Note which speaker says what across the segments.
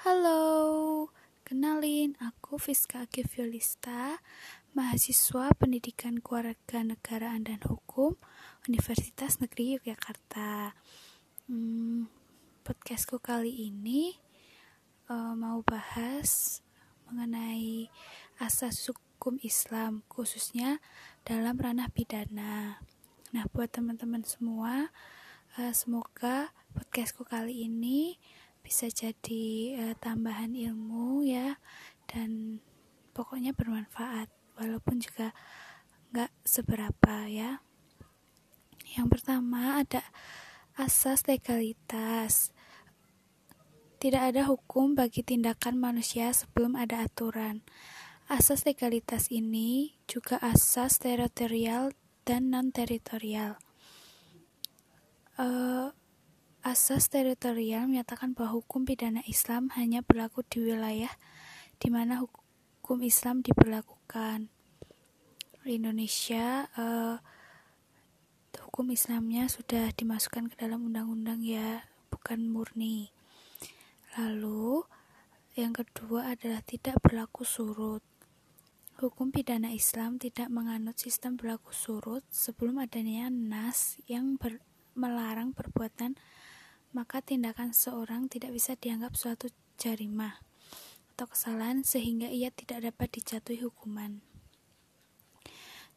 Speaker 1: Halo, kenalin aku Fiska Violista, mahasiswa Pendidikan Kewarganegaraan dan Hukum Universitas Negeri Yogyakarta. Hmm, podcastku kali ini uh, mau bahas mengenai asas hukum Islam, khususnya dalam ranah pidana. Nah, buat teman-teman semua, uh, semoga podcastku kali ini bisa jadi uh, tambahan ilmu ya dan pokoknya bermanfaat walaupun juga nggak seberapa ya. Yang pertama ada asas legalitas. Tidak ada hukum bagi tindakan manusia sebelum ada aturan. Asas legalitas ini juga asas teritorial dan non teritorial uh, Asas teritorial menyatakan bahwa hukum pidana Islam hanya berlaku di wilayah di mana hukum Islam diberlakukan. Di Indonesia, uh, hukum Islamnya sudah dimasukkan ke dalam undang-undang ya, bukan murni. Lalu, yang kedua adalah tidak berlaku surut. Hukum pidana Islam tidak menganut sistem berlaku surut sebelum adanya nas yang ber, melarang perbuatan maka tindakan seorang tidak bisa dianggap suatu jarimah atau kesalahan sehingga ia tidak dapat dijatuhi hukuman.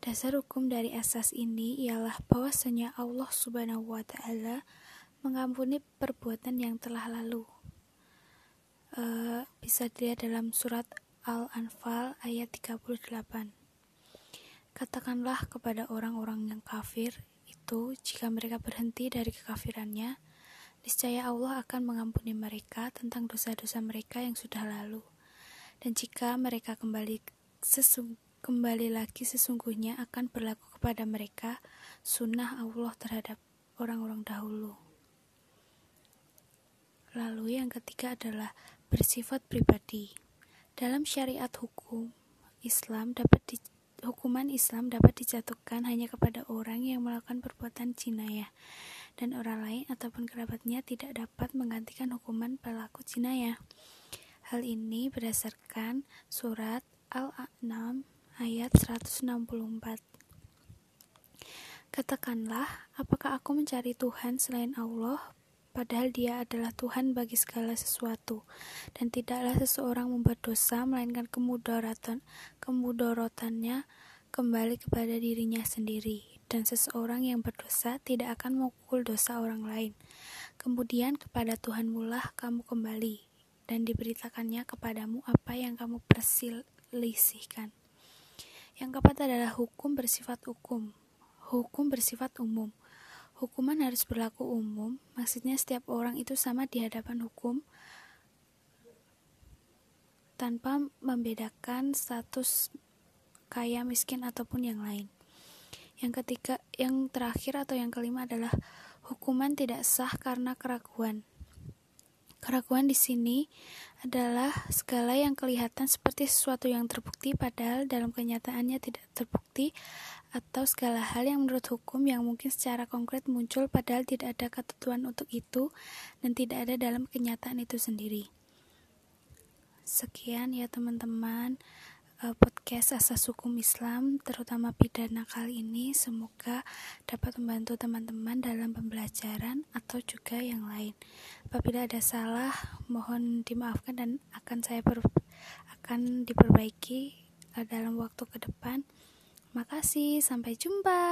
Speaker 1: Dasar hukum dari asas ini ialah bahwasanya Allah Subhanahu wa taala mengampuni perbuatan yang telah lalu. Uh, bisa dilihat dalam surat Al-Anfal ayat 38. Katakanlah kepada orang-orang yang kafir itu jika mereka berhenti dari kekafirannya, niscaya Allah akan mengampuni mereka tentang dosa-dosa mereka yang sudah lalu. Dan jika mereka kembali sesung, kembali lagi sesungguhnya akan berlaku kepada mereka sunnah Allah terhadap orang-orang dahulu. Lalu yang ketiga adalah bersifat pribadi. Dalam syariat hukum Islam dapat di, hukuman Islam dapat dijatuhkan hanya kepada orang yang melakukan perbuatan jinayah dan orang lain ataupun kerabatnya tidak dapat menggantikan hukuman pelaku jinayah. Hal ini berdasarkan surat Al-An'am ayat 164. Katakanlah, apakah aku mencari Tuhan selain Allah, padahal dia adalah Tuhan bagi segala sesuatu, dan tidaklah seseorang membuat dosa, melainkan kemudaratan, kemudaratannya kembali kepada dirinya sendiri dan seseorang yang berdosa tidak akan memukul dosa orang lain. Kemudian kepada Tuhanmu lah kamu kembali, dan diberitakannya kepadamu apa yang kamu perselisihkan. Yang keempat adalah hukum bersifat hukum. Hukum bersifat umum. Hukuman harus berlaku umum, maksudnya setiap orang itu sama di hadapan hukum tanpa membedakan status kaya, miskin, ataupun yang lain. Yang ketiga, yang terakhir atau yang kelima adalah hukuman tidak sah karena keraguan. Keraguan di sini adalah segala yang kelihatan seperti sesuatu yang terbukti padahal dalam kenyataannya tidak terbukti atau segala hal yang menurut hukum yang mungkin secara konkret muncul padahal tidak ada ketentuan untuk itu dan tidak ada dalam kenyataan itu sendiri. Sekian ya teman-teman. Eh, podcast asas hukum Islam terutama pidana kali ini semoga dapat membantu teman-teman dalam pembelajaran atau juga yang lain. Apabila ada salah mohon dimaafkan dan akan saya per akan diperbaiki uh, dalam waktu ke depan. Makasih, sampai jumpa.